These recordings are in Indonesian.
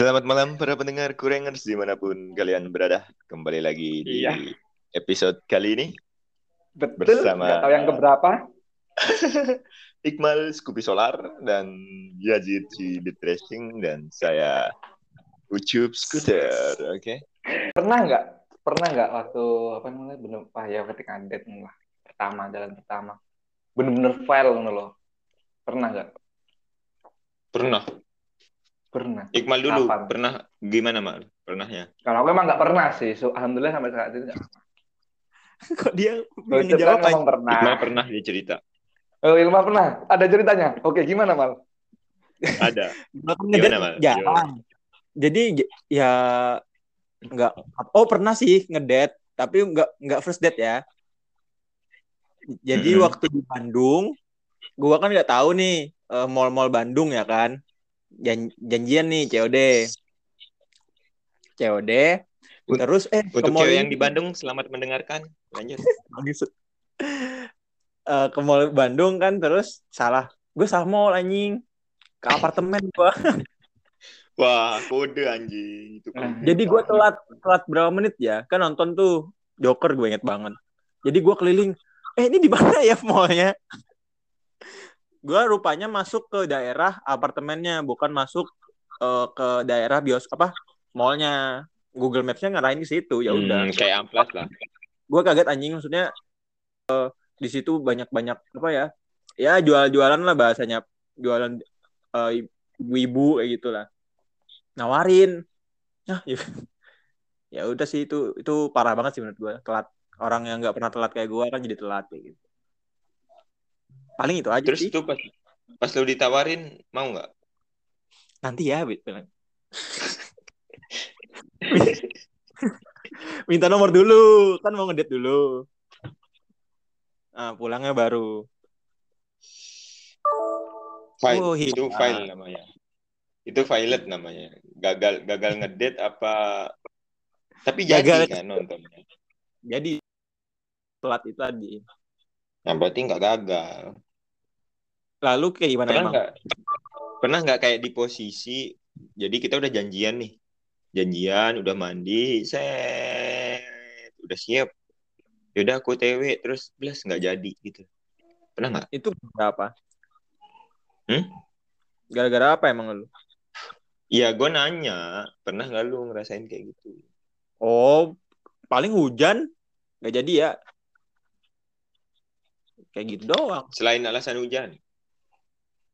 Selamat malam para pendengar Kurengers di mana pun kalian berada. Kembali lagi di Iya. episode kali ini Betul, Bersama- tahu yang keberapa. Iqmal Scoopy Solar dan Yazid si Beat Racing dan saya Ucup Scooter. Oke. Pernah nggak? Pernah nggak waktu apa namanya bener ah ya ketika date lah pertama jalan pertama bener-bener file loh. Pernah nggak? Pernah. Pernah. Iqmal dulu Kapan? pernah gimana Mal? Pernahnya? Kalau aku emang nggak pernah sih. So, Alhamdulillah sampai saat ini nggak. Kok dia ngejawab kan pernah. Iqmal pernah dia cerita. Oh, Ilma pernah. Ada ceritanya. Oke, gimana mal? Ada. Gimana, Mal? jarang. Jadi j- ya nggak oh pernah sih ngedate tapi nggak nggak first date ya. Jadi Mm-mm. waktu di Bandung, gua kan nggak tahu nih eh, mall-mall Bandung ya kan. Jan- janjian nih COD. COD. Terus eh ke Untuk mall cewek yang di Bandung selamat mendengarkan. Lanjut. Eh, ke mall Bandung kan terus salah gue salah mall anjing ke apartemen gua Wah, kode anjing itu. kode. jadi gue telat telat berapa menit ya kan nonton tuh Joker gue inget banget jadi gue keliling eh ini di mana ya mallnya gue rupanya masuk ke daerah apartemennya bukan masuk eh, ke daerah bios apa mallnya. Google Maps-nya ngarahin ke situ ya udah. Hmm, kayak amplas lah. gue kaget anjing maksudnya eh, di situ banyak-banyak apa ya ya jual-jualan lah bahasanya. Jualan eh, ibu-ibu kayak gitulah. Nawarin. Nah ya, ya udah sih itu itu parah banget sih menurut gue telat. Orang yang nggak pernah telat kayak gue kan jadi telat kayak gitu paling itu aja Terus sih tuh pas pas lu ditawarin mau nggak? nanti ya bilang. minta nomor dulu kan mau ngedate dulu nah, pulangnya baru File Oh, itu hilang. file namanya. Itu violet namanya. Gagal gagal ngedate apa? Tapi jadi Gagal. kan nontonnya. jadi telat itu tadi Nah berarti nggak gagal. Lalu kayak gimana Pernah emang nggak? Pernah nggak kayak di posisi? Jadi kita udah janjian nih. Janjian, udah mandi, set, udah siap. Yaudah aku TW terus belas nggak jadi gitu. Pernah nggak? itu berapa Hmm? gara-gara apa emang lu Iya, gue nanya, pernah nggak lu ngerasain kayak gitu? oh paling hujan nggak jadi ya kayak gitu doang Selain alasan hujan,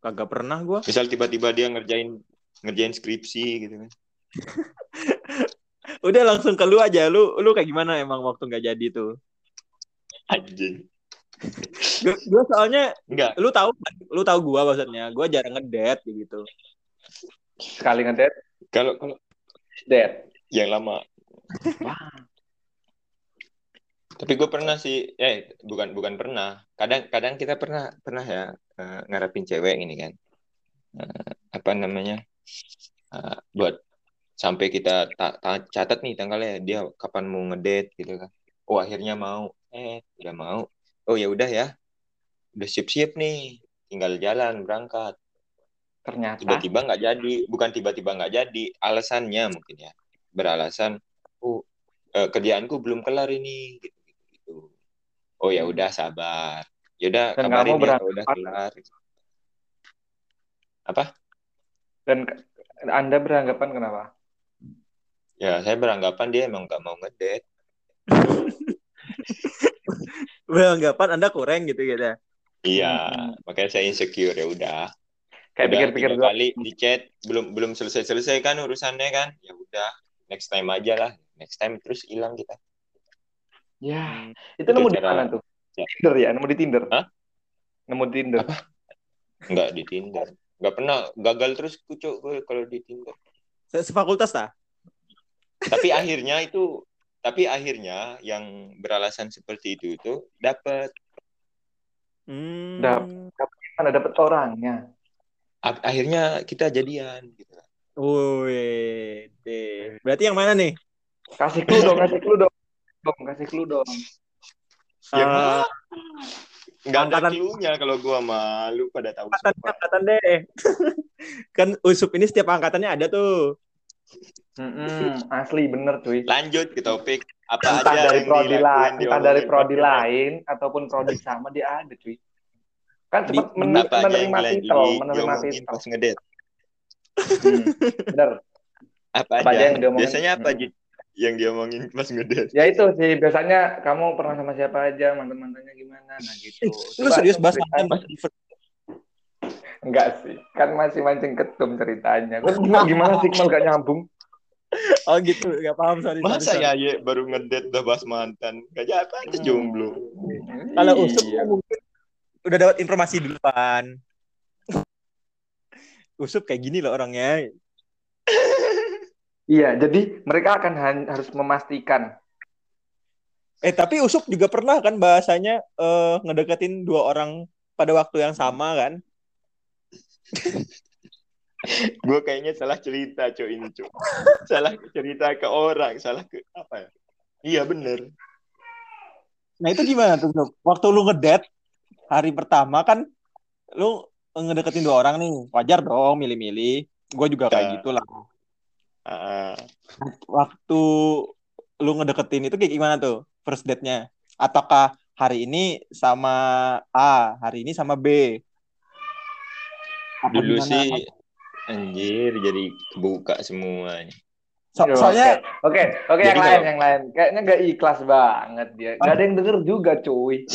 kagak pernah gua misal tiba-tiba dia ngerjain ngerjain skripsi gitu kan? udah langsung ke lu aja lu lu kayak gimana emang waktu nggak jadi tuh Anjing. gua, gua soalnya Enggak, lu tahu lu tahu gua maksudnya gua jarang ngedate gitu Sekali ngedate, kalau kalau date. yang lama. Tapi gue pernah sih, eh bukan bukan pernah. Kadang kadang kita pernah pernah ya eh, ngarepin cewek ini kan. Eh, apa namanya? Eh, buat sampai kita ta- ta- catat nih tanggalnya dia kapan mau ngedate gitu kan. Oh akhirnya mau. Eh udah mau. Oh ya udah ya. Udah siap-siap nih. Tinggal jalan berangkat. Ternyata tiba-tiba nggak jadi bukan tiba-tiba nggak jadi alasannya mungkin ya beralasan oh eh, kerjaanku belum kelar ini gitu. Oh ya udah sabar. Ya udah Dan kabarin kamu ya udah kelar apa? Dan Anda beranggapan kenapa? ya saya beranggapan dia emang nggak mau ngedate. Beranggapan anda kurang gitu gitu ya iya Hmm. makanya saya insecure ya udah. Kayak pikir-pikir dulu. kali di chat belum belum selesai selesai kan urusannya kan? Ya udah next time aja lah. Next time terus hilang kita Ya, itu Itu nemu di cara- mana tuh? Ya. Tinder ya, nemu di Tinder. Hah? Nemu di Tinder. nggak di Tinder nggak pernah gagal terus kucuk gue kalau di Tinder Se- sefakultas tak tapi akhirnya itu tapi akhirnya yang beralasan seperti itu itu dapat hmm. Dap- Mana dapat orangnya? Akhirnya kita jadian gitu Wih, deh. berarti yang mana nih Kasih clue dong, kasih clue dong. Dong, kasih clue dong. yang Eh, mana? nggak ada clue-nya kalau gua malu pada tahu angkatan semua. angkatan deh kan usup ini setiap angkatannya ada tuh Mm-mm, asli bener cuy. Lanjut ke topik apa Entah aja dari yang prodi lain, entah dari prodi lain ataupun prodi sama dia ada cuy. Kan cepat men- menerima titel, menerima titel. pas ngedet? Hmm, bener. Apa, Apa aja aja? yang diomongin? Biasanya apa Hmm. Yang diomongin pas ngedet? Ya itu sih biasanya kamu pernah sama siapa aja, mantan-mantannya gimana, nah gitu. Lu Coba serius bahas mantan pas Enggak sih, kan masih mancing ketum ceritanya. Kok gimana, gimana sih Mal gak nyambung? Oh gitu, gak paham sorry. sorry, Masa sorry. ya Ye, baru ngedet udah bahas mantan? Gak apa aja Hmm. jomblo. Kalau Usup Iya. mungkin udah dapat informasi duluan. Usup kayak gini loh orangnya. Iya, jadi mereka akan harus memastikan. Eh tapi Usup juga pernah kan bahasanya eh, ngedeketin dua orang pada waktu yang sama kan? Gue kayaknya salah cerita cuy ini cuy. salah cerita ke orang, salah ke apa ya? Iya bener. Nah itu gimana tuh? Waktu lu ngedet hari pertama kan lu ngedeketin dua orang nih. Wajar dong milih-milih. Gue juga kayak Ya. gitu Ah, Waktu lu ngedeketin itu kayak gimana tuh first date-nya? Ataukah hari ini sama A, hari ini sama B? Apa dulu gimana? sih anjir jadi kebuka semuanya. So- soalnya Oke, oke Jadi yang lain, kalau- yang lain. Kayaknya gak ikhlas banget dia. Gak ada yang denger juga, cuy.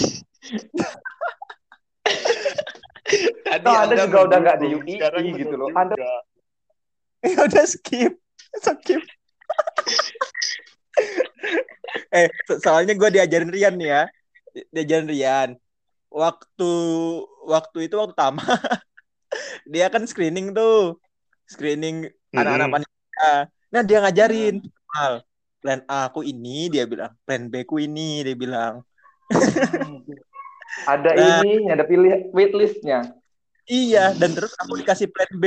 Tadi Toh Anda juga udah nggak di UI gitu loh. Anda- ya udah skip skip eh so- soalnya gue diajarin Rian nih ya. Di- diajarin Rian. Waktu waktu itu waktu tamat dia kan screening tuh. Screening anak-anak Mm-mm. panitia. Nah dia ngajarin. Mal, plan A aku ini dia bilang. Plan B ku ini dia bilang. Ada Nah. ini, ada pilih waitlistnya. iya dan terus aku dikasih plan B.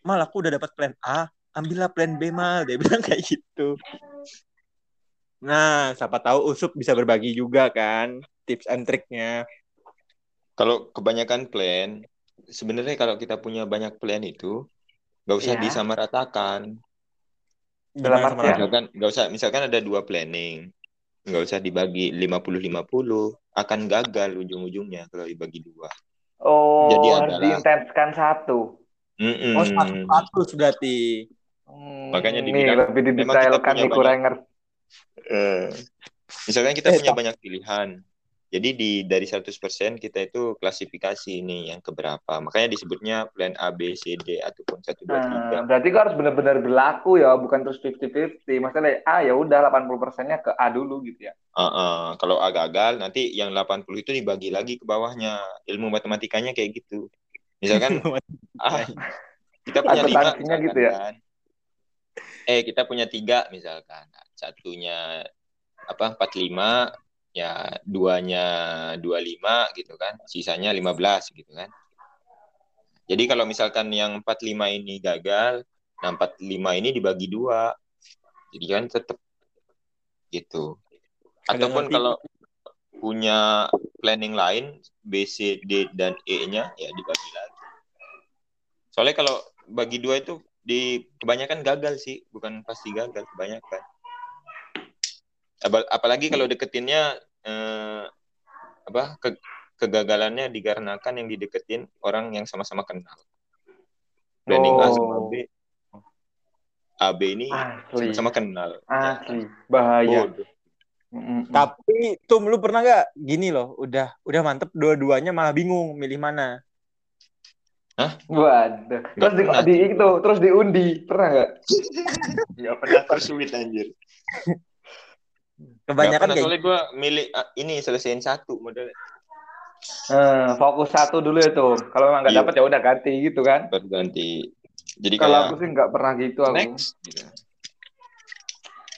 Mal aku udah dapat plan A ambillah plan B mal dia bilang kayak gitu nah siapa tahu Usup bisa berbagi juga kan tips and triknya Kalau kebanyakan plan, sebenarnya kalau kita punya banyak plan itu nggak usah Iya. disamaratakan. Dalam artian? Misalkan nggak usah, misalkan ada dua planning, nggak usah dibagi 50-50, akan gagal ujung-ujungnya kalau dibagi dua. Oh, Jadi harus adalah- diintenskan satu. Mm-mm. oh satu satu berarti Hmm, Makanya dibilang, lebih memang kita didetailkan nih Kurenger. Eh, misalkan kita Eh, punya banyak pilihan. Jadi di dari 100% kita itu klasifikasi ini yang keberapa. Makanya disebutnya plan A, B, C, D ataupun 1 2 Nah, 3. berarti kau harus benar-benar berlaku ya, bukan terus 50-50. Maksudnya A ya udah 80 persennya ke A dulu gitu ya. Uh-uh. Kalau A gagal, nanti yang 80 itu dibagi lagi ke bawahnya. Ilmu matematikanya kayak gitu. Misalkan ah, kita punya lima Akuntansinya misalkan, gitu ya? kan. Eh, kita punya tiga misalkan. Satunya apa 45 ya duanya 25 gitu kan. Sisanya 15 gitu kan. Jadi kalau misalkan yang 45 ini gagal, nah 45 ini dibagi dua. Jadi kan tetap gitu. Ataupun kalau punya planning lain B, C, D dan E-nya ya dibagi lagi. Soalnya kalau bagi dua itu di kebanyakan gagal sih, bukan pasti gagal, kebanyakan. Apalagi kalau deketinnya eh, apa ke- kegagalannya dikarenakan yang dideketin orang yang sama-sama kenal. Planning A sama Oh. B. A B ini Asli. sama-sama kenal. Asli. Bahaya. Bodoh. Mm-mm. tapi Tum lu pernah nggak gini loh udah udah mantep dua-duanya malah bingung milih mana Waduh. Terus di, di itu, terus diundi. Pernah nggak? Nggak pernah tersuit anjir. Kebanyakan kayak soalnya gue milih ah, ini selesaiin satu model Eh, fokus satu dulu ya tuh. Kalau memang nggak Iya. dapet ya udah ganti gitu kan. ganti. Jadi Kalau kayak aku sih nggak pernah gitu aku. next. Gitu.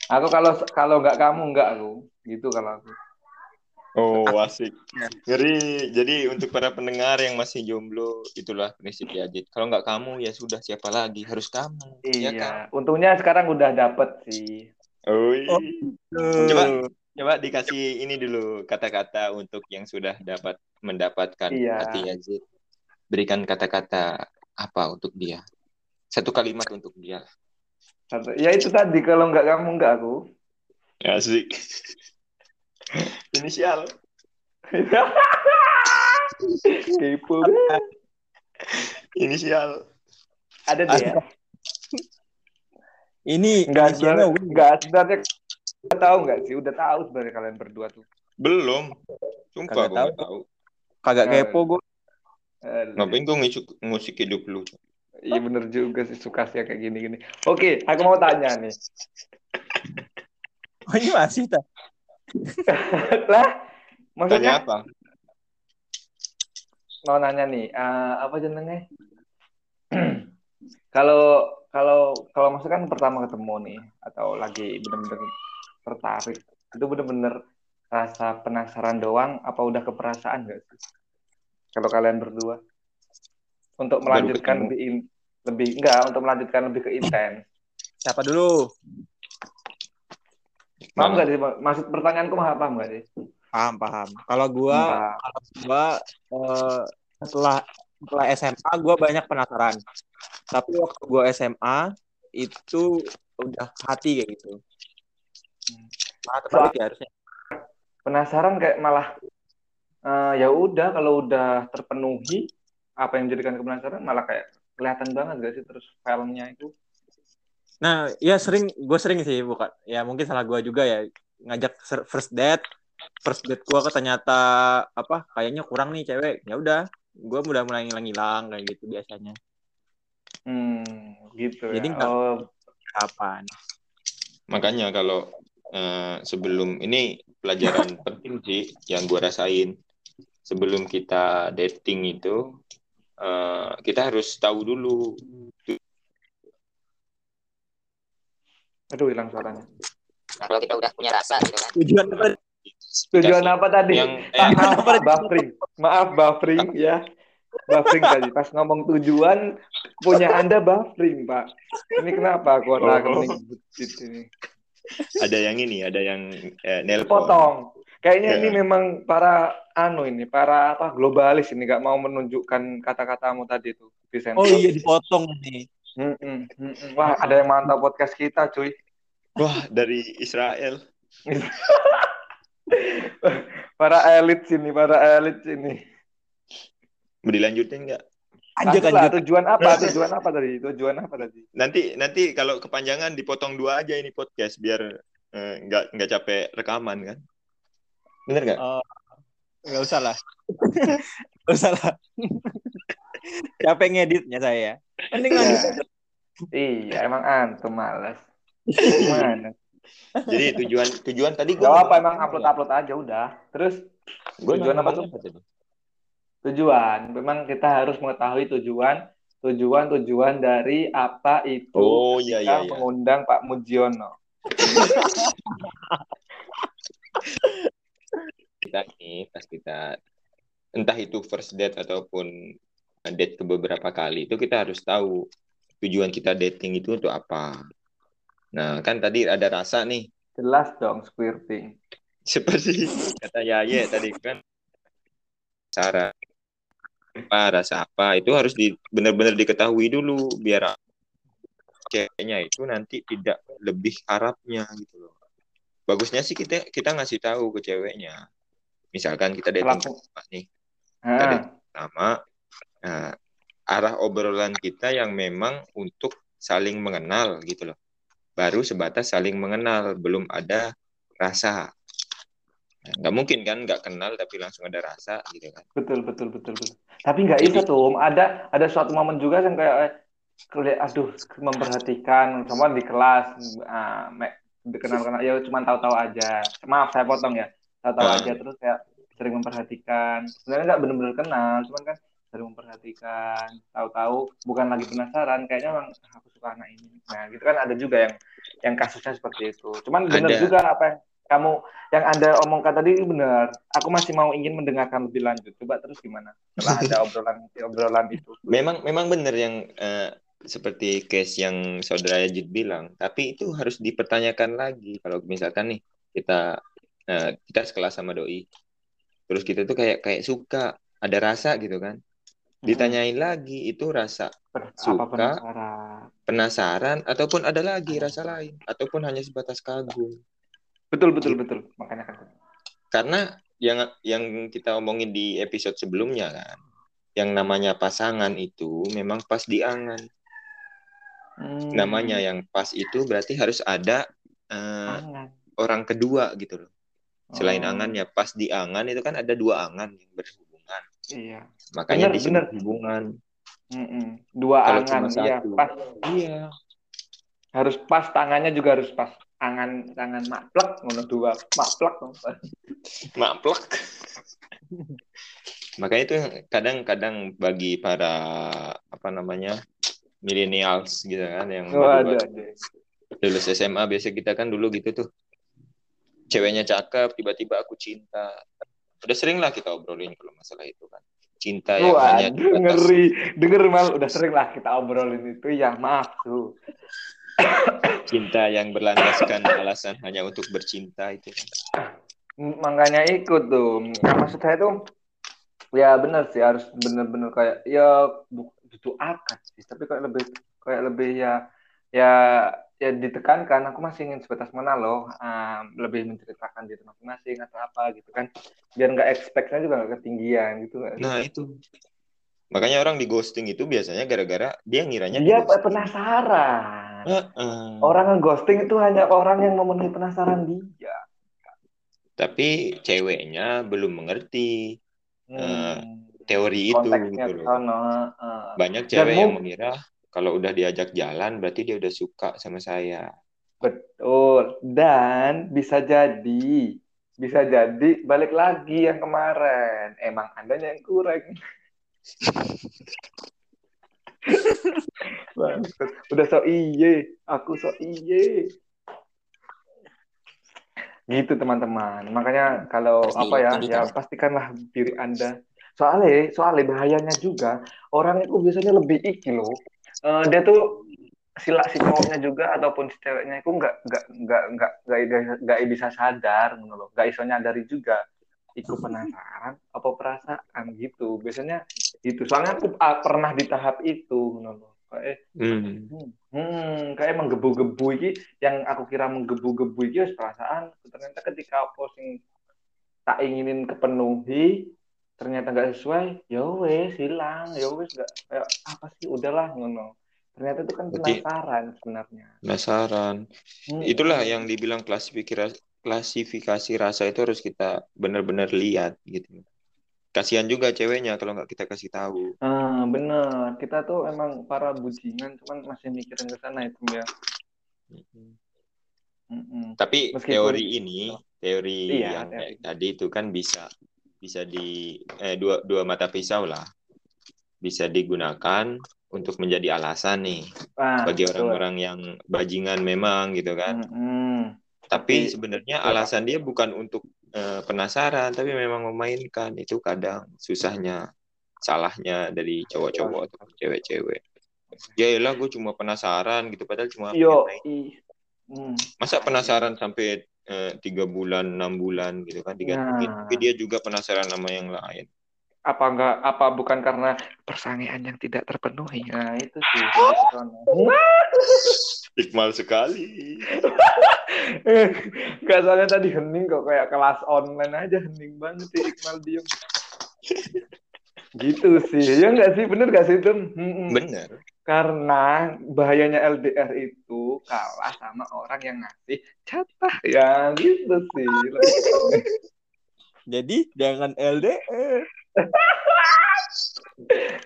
Aku kalau kalau nggak kamu nggak aku. Gitu kalau aku. Oh asik. Ngeri. Jadi untuk para pendengar yang masih jomblo, itulah prinsip Yajid. Kalau nggak kamu ya sudah siapa lagi? Harus kamu. Iya. Ya kan? Untungnya sekarang udah dapet sih. Oh, Oh. Coba coba dikasih ini dulu kata-kata untuk yang sudah dapat mendapatkan Iya. hati Yazid. Berikan kata-kata apa untuk dia? Satu kalimat untuk dia. Satu. Ya itu tadi kalau nggak kamu nggak aku. Asik. Inisial. Kepo. Inisial. Ada deh ya. Ini Enggak sebenarnya, enggak sebenarnya udah tahu nggak sih? Udah tahu sebenarnya kalian berdua tuh. Belum. Sumpah Kagak gue tahu. nggak tahu. Kagak Nah. kepo gue. Eh, Ngapain gue ngusik, ngusik hidup lu? Iya bener juga sih suka sih kayak gini-gini. Oke, aku mau tanya nih. Oh ini masih tak? Lah, Tanya maksudnya apa? mau nanya nih, eh, apa jenengnya? kalau kalau kalau maksudnya kan pertama ketemu nih atau lagi bener-bener tertarik, itu bener-bener rasa penasaran doang apa udah keperasaan gak sih? Kalau kalian berdua untuk melanjutkan lebih in- lebih enggak untuk melanjutkan lebih ke intens. Siapa dulu? Paham nggak sih? Maksud pertanyaanku paham paham nggak sih? Paham, paham. Kalau gua, Paham. kalau gua eh, setelah setelah SMA gua banyak penasaran. Tapi waktu gua SMA itu udah hati kayak gitu. Malah terbalik ya harusnya. penasaran kayak malah eh, ya udah kalau udah terpenuhi apa yang menjadikan kepenasaran malah kayak kelihatan banget gak sih terus filmnya itu Nah, ya sering, gue sering sih bukan. Ya mungkin salah gue juga ya ngajak first date, first date gue ternyata apa? Kayaknya kurang nih cewek. Ya udah, gue udah mulai ngilang-ngilang kayak gitu biasanya. hmm gitu Jadi ya oh Kapan? Makanya kalau eh, sebelum ini pelajaran penting sih yang gue rasain sebelum kita dating itu eh, kita harus tahu dulu aduh hilang suaranya Nah, kalau kita udah punya rasa gitu kan. Tujuan apa? tujuan apa tadi yang Pak, eh, maaf Pak, buffering maaf buffering ya buffering tadi pas ngomong tujuan punya anda buffering pak ini kenapa kuota Oh. ini ada yang ini ada yang eh, nelpon potong. Kayaknya Ya. ini memang para anu ini, para apa globalis ini nggak mau menunjukkan kata-katamu tadi tuh di Oh iya dipotong nih. Mm-mm, mm-mm. Wah, ada yang mantap podcast kita, cuy. wah dari Israel Para elit sini, para elit sini. mau dilanjutin nggak Lanjut Lanjut lah, tujuan apa? Tujuan apa tadi? Tujuan apa tadi? nanti nanti kalau kepanjangan dipotong dua aja ini podcast biar eh, nggak nggak capek rekaman kan bener nggak nggak usah lah. Nggak usah lah. Capek ngeditnya saya. Mending Ya. lanjut. Iya, emang antum malas. Gimana? jadi tujuan tujuan tadi Gak apa emang upload-upload aja udah. Terus gue tujuan apa tuh? Tujuan, memang kita harus mengetahui tujuan tujuan-tujuan dari apa itu oh iya iya iya mengundang Pak Mujiono. kita nih pas kita entah itu first date ataupun date ke beberapa kali itu kita harus tahu tujuan kita dating itu untuk apa. Nah kan tadi ada rasa nih Jelas dong squirting. seperti kata Yaye tadi kan cara apa rasa apa itu harus di benar-benar diketahui dulu biar ceweknya itu nanti tidak lebih harapnya gitu loh. Bagusnya sih kita kita ngasih tahu ke ceweknya. Misalkan kita dating sama nih Nah, sama nah, arah obrolan kita yang memang untuk saling mengenal gitu loh. Baru sebatas saling mengenal, belum ada rasa. Nah, Nggak mungkin kan nggak kenal tapi langsung ada rasa gitu kan. betul betul betul betul. Tapi nggak bisa tuh. Ada ada suatu momen juga yang kayak eh, keli- aduh memperhatikan sama di kelas ah, me- dikenal-kenal ya cuma tahu-tahu aja. Maaf saya potong ya. Tahu-tahu Ah. aja terus kayak sering memperhatikan. Sebenarnya nggak benar-benar kenal, cuman kan sering memperhatikan. Tahu-tahu bukan lagi penasaran, kayaknya emang "Ah, aku suka anak ini. Nah, gitu kan ada juga yang yang kasusnya seperti itu. Cuman benar juga apa yang kamu yang Anda omongkan tadi benar. Aku masih mau ingin mendengarkan lebih lanjut. Coba terus gimana? Setelah ada obrolan obrolan itu. Memang memang benar yang eh, seperti case yang saudara Yajid bilang, tapi itu harus dipertanyakan lagi kalau misalkan nih kita eh, kita sekelas sama doi. Terus kita tuh kayak kayak suka, ada rasa gitu kan. Ditanyain lagi itu rasa apa Suka. penasaran? penasaran ataupun ada lagi rasa lain ataupun hanya sebatas kagum. Betul betul betul. Makanya kan. Karena yang yang kita omongin di episode sebelumnya kan, yang namanya pasangan itu memang pas di angan. Hmm. Namanya yang pas itu berarti harus ada Angan. orang kedua gitu loh. Selain Oh, angannya pas di angan itu kan ada dua angan yang berhubungan. Iya. Makanya Bener, bener. hubungan. Mm-mm. Dua Kalau angan, cuma iya satu. pas. Iya. Harus pas tangannya juga harus pas. Angan tangan maplek ngono dua maplek. Maplek. Makanya itu kadang-kadang bagi para apa namanya millennials gitu kan yang Oh, baru ada, ada. lulus SMA biasa kita kan dulu gitu tuh ceweknya cakep tiba-tiba aku cinta udah sering lah kita obrolin kalau masalah itu kan cinta yang hanya Waduh, dibatas- ngeri. Denger mal, udah sering lah kita obrolin itu. Ya maaf tuh. cinta yang berlandaskan alasan hanya untuk bercinta itu kan. Makanya ikut tuh. Nah, maksud saya tuh, ya benar sih harus bener-bener kayak ya bu- butuh akad sih. Tapi kayak lebih kayak lebih ya ya ya ditekankan. Aku masih ingin sebatas mana loh, ah, lebih menceritakan diri masing-masing atau apa gitu kan. Biar nggak expect-nya juga nggak ketinggian gitu. nah itu makanya orang di ghosting itu biasanya gara-gara dia ngiranya Dia di penasaran. Heeh. Orang ghosting itu hanya orang yang memenuhi penasaran dia. tapi ceweknya belum mengerti Hmm. teori itu gitu loh. sana. ah. banyak cewek yang mengira kalau udah diajak jalan berarti dia udah suka sama saya Betul. Dan bisa jadi, bisa jadi balik lagi yang kemarin. Emang andanya yang kurang. Bangsat. Udah so iye, aku so iye. Gitu teman-teman. Makanya kalau Harus apa ya, ya ya. pastikanlah diri Anda. Soalnya, soalnya bahayanya juga orang itu biasanya lebih iki loh. Eh, dia tuh sila si cowoknya juga ataupun si ceweknya itu nggak nggak nggak nggak nggak bisa sadar ngono loh. Nggak iso nyadari juga ikut penasaran apa perasaan gitu. Biasanya itu soalnya aku ah, pernah di tahap itu ngono loh. Kayak hmm. hmm kayak menggebu-gebu iki. Yang aku kira menggebu-gebu iki perasaan. Ternyata ketika posting tak inginin kepenuhi ternyata nggak sesuai ya wes hilang ya wes nggak apa sih udahlah ngono ternyata itu kan Berarti- penasaran sebenarnya penasaran Hmm. itulah yang dibilang klasifikasi klasifikasi rasa itu harus kita benar-benar lihat gitu kasihan juga ceweknya kalau nggak kita kasih tahu Ah, bener. Kita tuh emang para bujingan, cuman masih mikirin ke sana itu ya. Mm-mm. tapi Meskipun- teori ini teori Iya, yang teori. tadi itu kan bisa bisa di eh, dua dua mata pisau lah bisa digunakan untuk menjadi alasan nih Ah, bagi orang-orang yang bajingan memang gitu kan Mm-mm. tapi Tapi- sebenarnya ya. alasan dia bukan untuk eh, penasaran tapi memang memainkan itu kadang susahnya salahnya dari cowok-cowok atau cewek-cewek ya lah gue cuma penasaran gitu padahal cuma Yo. Hmm. masa penasaran sampai eh, tiga bulan enam bulan gitu kan digantungin Nah. tapi dia juga penasaran sama yang lain Apa enggak apa bukan karena persangean yang tidak terpenuhi. Nah, itu sih. Iqmal sekali Enggak soalnya tadi hening kok kayak kelas online aja hening banget sih Iqbal diem. gitu sih. Ya enggak sih? Bener gak sih itu? bener Karena bahayanya LDR itu kalah sama orang yang ngasih jatah. Ya gitu sih. Jadi jangan LDR.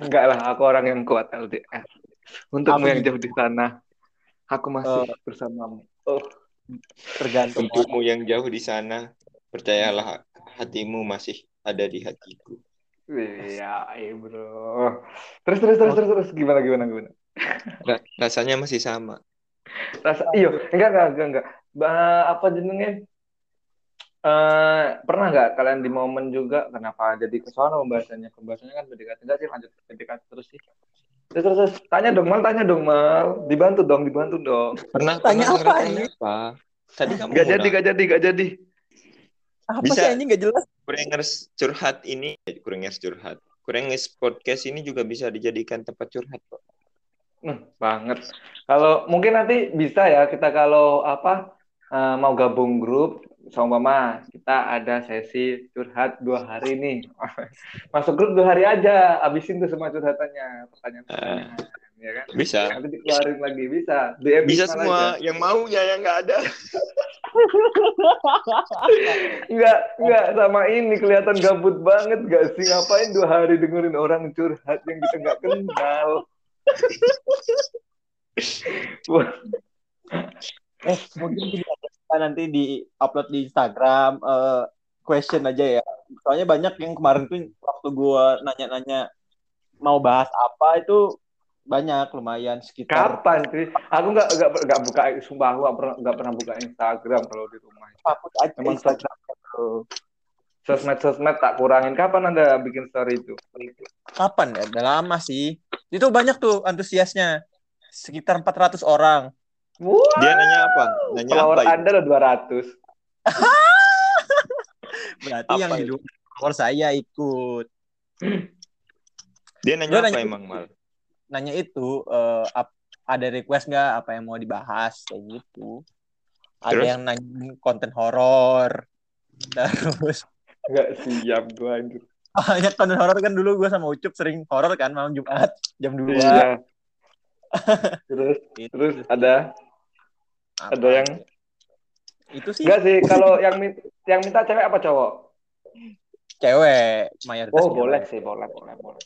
Enggak lah, aku orang yang kuat LDR. Untukmu yang jauh di sana, aku masih bersamamu. Oh, Tergantung. untukmu yang jauh di sana percayalah hatimu masih ada di hatiku iya, eh, bro. Terus terus terus terus terus gimana gimana gimana? Ra- rasanya masih sama Rasa iyo, enggak enggak enggak enggak. Ba- apa jenenge? Eh, pernah nggak kalian di momen juga kenapa jadi ke sana pembahasannya pembahasannya kan PDKT enggak sih lanjut PDKT terus sih terus, terus, terus. tanya dong mal tanya dong mal dibantu dong dibantu dong pernah Tanya pernah apa ini? apa tadi kamu Gak mau jadi nanya. gak jadi gak jadi Apa Bisa. sih anjing gak jelas? Kurengers curhat ini Kurengers curhat Kurengers podcast ini juga bisa dijadikan tempat curhat kok Hmm, banget. Kalau mungkin nanti bisa ya kita kalau apa eh, mau gabung grup sama mama kita ada sesi curhat dua hari nih. Masuk grup dua hari aja, habisin tuh semua curhatannya, pertanyaan-pertanyaan, ya kan? Bisa. Nanti dikeluarin lagi bisa. DM Bisa semua aja. yang mau ya yang nggak ada. Enggak, enggak sama ini kelihatan gabut banget gak sih ngapain dua hari dengerin orang curhat yang kita nggak kenal. Eh, mungkin kita nanti di upload di Instagram eh, question aja ya. Soalnya banyak yang kemarin tuh waktu gua nanya-nanya mau bahas apa itu banyak lumayan sekitar kapan sih? Aku nggak nggak nggak buka, sumpah aku nggak pernah nggak pernah buka Instagram kalau di rumah. hapus aja Emang Instagram tuh. Sosmed sosmed tak kurangin. Kapan anda bikin story itu? Kapan ya? Udah lama sih. Itu banyak tuh antusiasnya. Sekitar 400 orang. Wah, Dia nanya apa? Nanya follower apa? anda udah 200. Berarti Apa yang di itu? luar follower saya ikut. Dia Gua nanya apa nanya- emang mal? Nanya itu eh, ap- ada request nggak apa yang mau dibahas kayak gitu. Ada Terus? yang nanya konten horor. Terus Nggak siap gua anjir. banyak konten horor kan dulu gue sama Ucup sering horor kan malam Jumat jam 2. Iya. terus terus ada ada yang itu sih enggak sih kalau yang min- yang minta cewek apa cowok? cewek mayoritas Oh cewek. boleh sih boleh boleh boleh.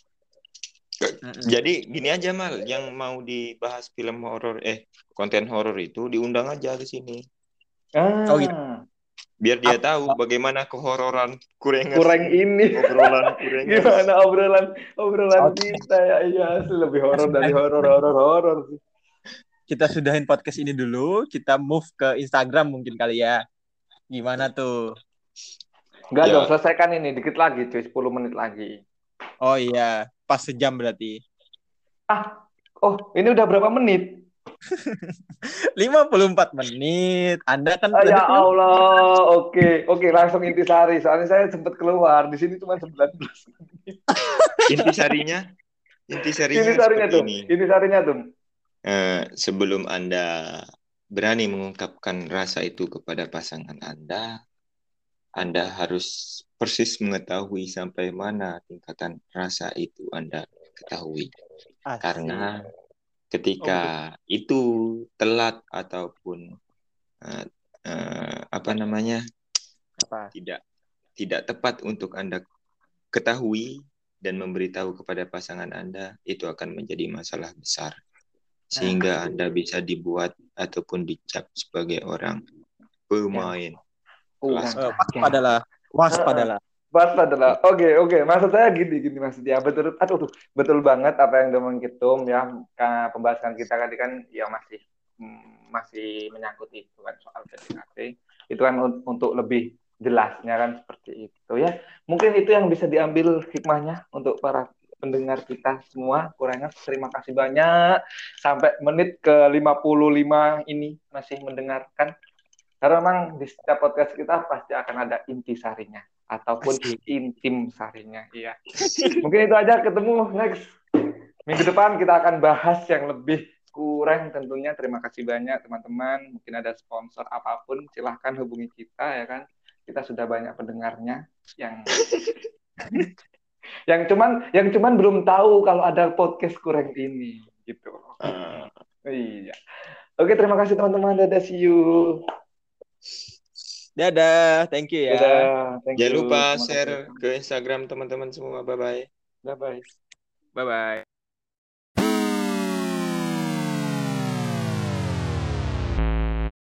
Jadi gini aja mal, yang mau dibahas film horor eh konten horor itu diundang aja ke sini. Ah, Oh, gitu. Biar dia tahu bagaimana kehororan kurang kurang ini. obrolan kurang Gimana obrolan obrolan kita ya iya lebih horor dari horor horor horor sih. kita sudahin podcast ini dulu kita move ke Instagram mungkin kali ya gimana tuh Enggak Ya. dong selesaikan ini dikit lagi cuy 10 menit lagi. oh iya pas sejam berarti Oh ini udah berapa menit? 54 menit anda kan Ah, ya Allah oke oke langsung intisari soalnya saya sempat keluar di sini cuma 19 menit. Intisarinya intisarinya Intisarinya tuh ini. intisarinya tuh. Eh, sebelum Anda berani mengungkapkan rasa itu kepada pasangan Anda, Anda harus persis mengetahui sampai mana tingkatan rasa itu Anda ketahui. Asik. Karena ketika itu telat ataupun eh, eh, apa namanya apa tidak tidak tepat untuk Anda ketahui dan memberitahu kepada pasangan Anda, itu akan menjadi masalah besar. Sehingga Anda bisa dibuat ataupun dicap sebagai orang pemain. Kurang Eh, ajar. waspadalah waspadalah Pas adalah oke oke. Maksud saya gini gini maksudnya. Betul aduh betul banget apa yang Domong Kitum ya. Ka- pembahasan kita tadi kan ya masih mm, masih menyangkut itu kan soal PDKT itu kan un- untuk lebih jelasnya kan seperti itu ya. Mungkin itu yang bisa diambil hikmahnya untuk para pendengar kita semua kurangnya. Terima kasih banyak. Sampai menit ke 55 ini masih mendengarkan. Karena memang di setiap podcast kita pasti akan ada intisarinya ataupun intim sarinya. Iya. Mungkin itu aja ketemu next minggu depan kita akan bahas yang lebih kurang tentunya. Terima kasih banyak teman-teman. Mungkin ada sponsor apa pun silahkan hubungi kita ya kan. Kita sudah banyak pendengarnya yang yang cuman yang cuman belum tahu kalau ada podcast kurang ini gitu. Ah, Iya. Oke, terima kasih teman-teman. Dadah, see you. Dadah thank you ya Dadah. Thank Jangan you. lupa share ke Instagram teman-teman semua. Bye-bye. Bye-bye. bye bye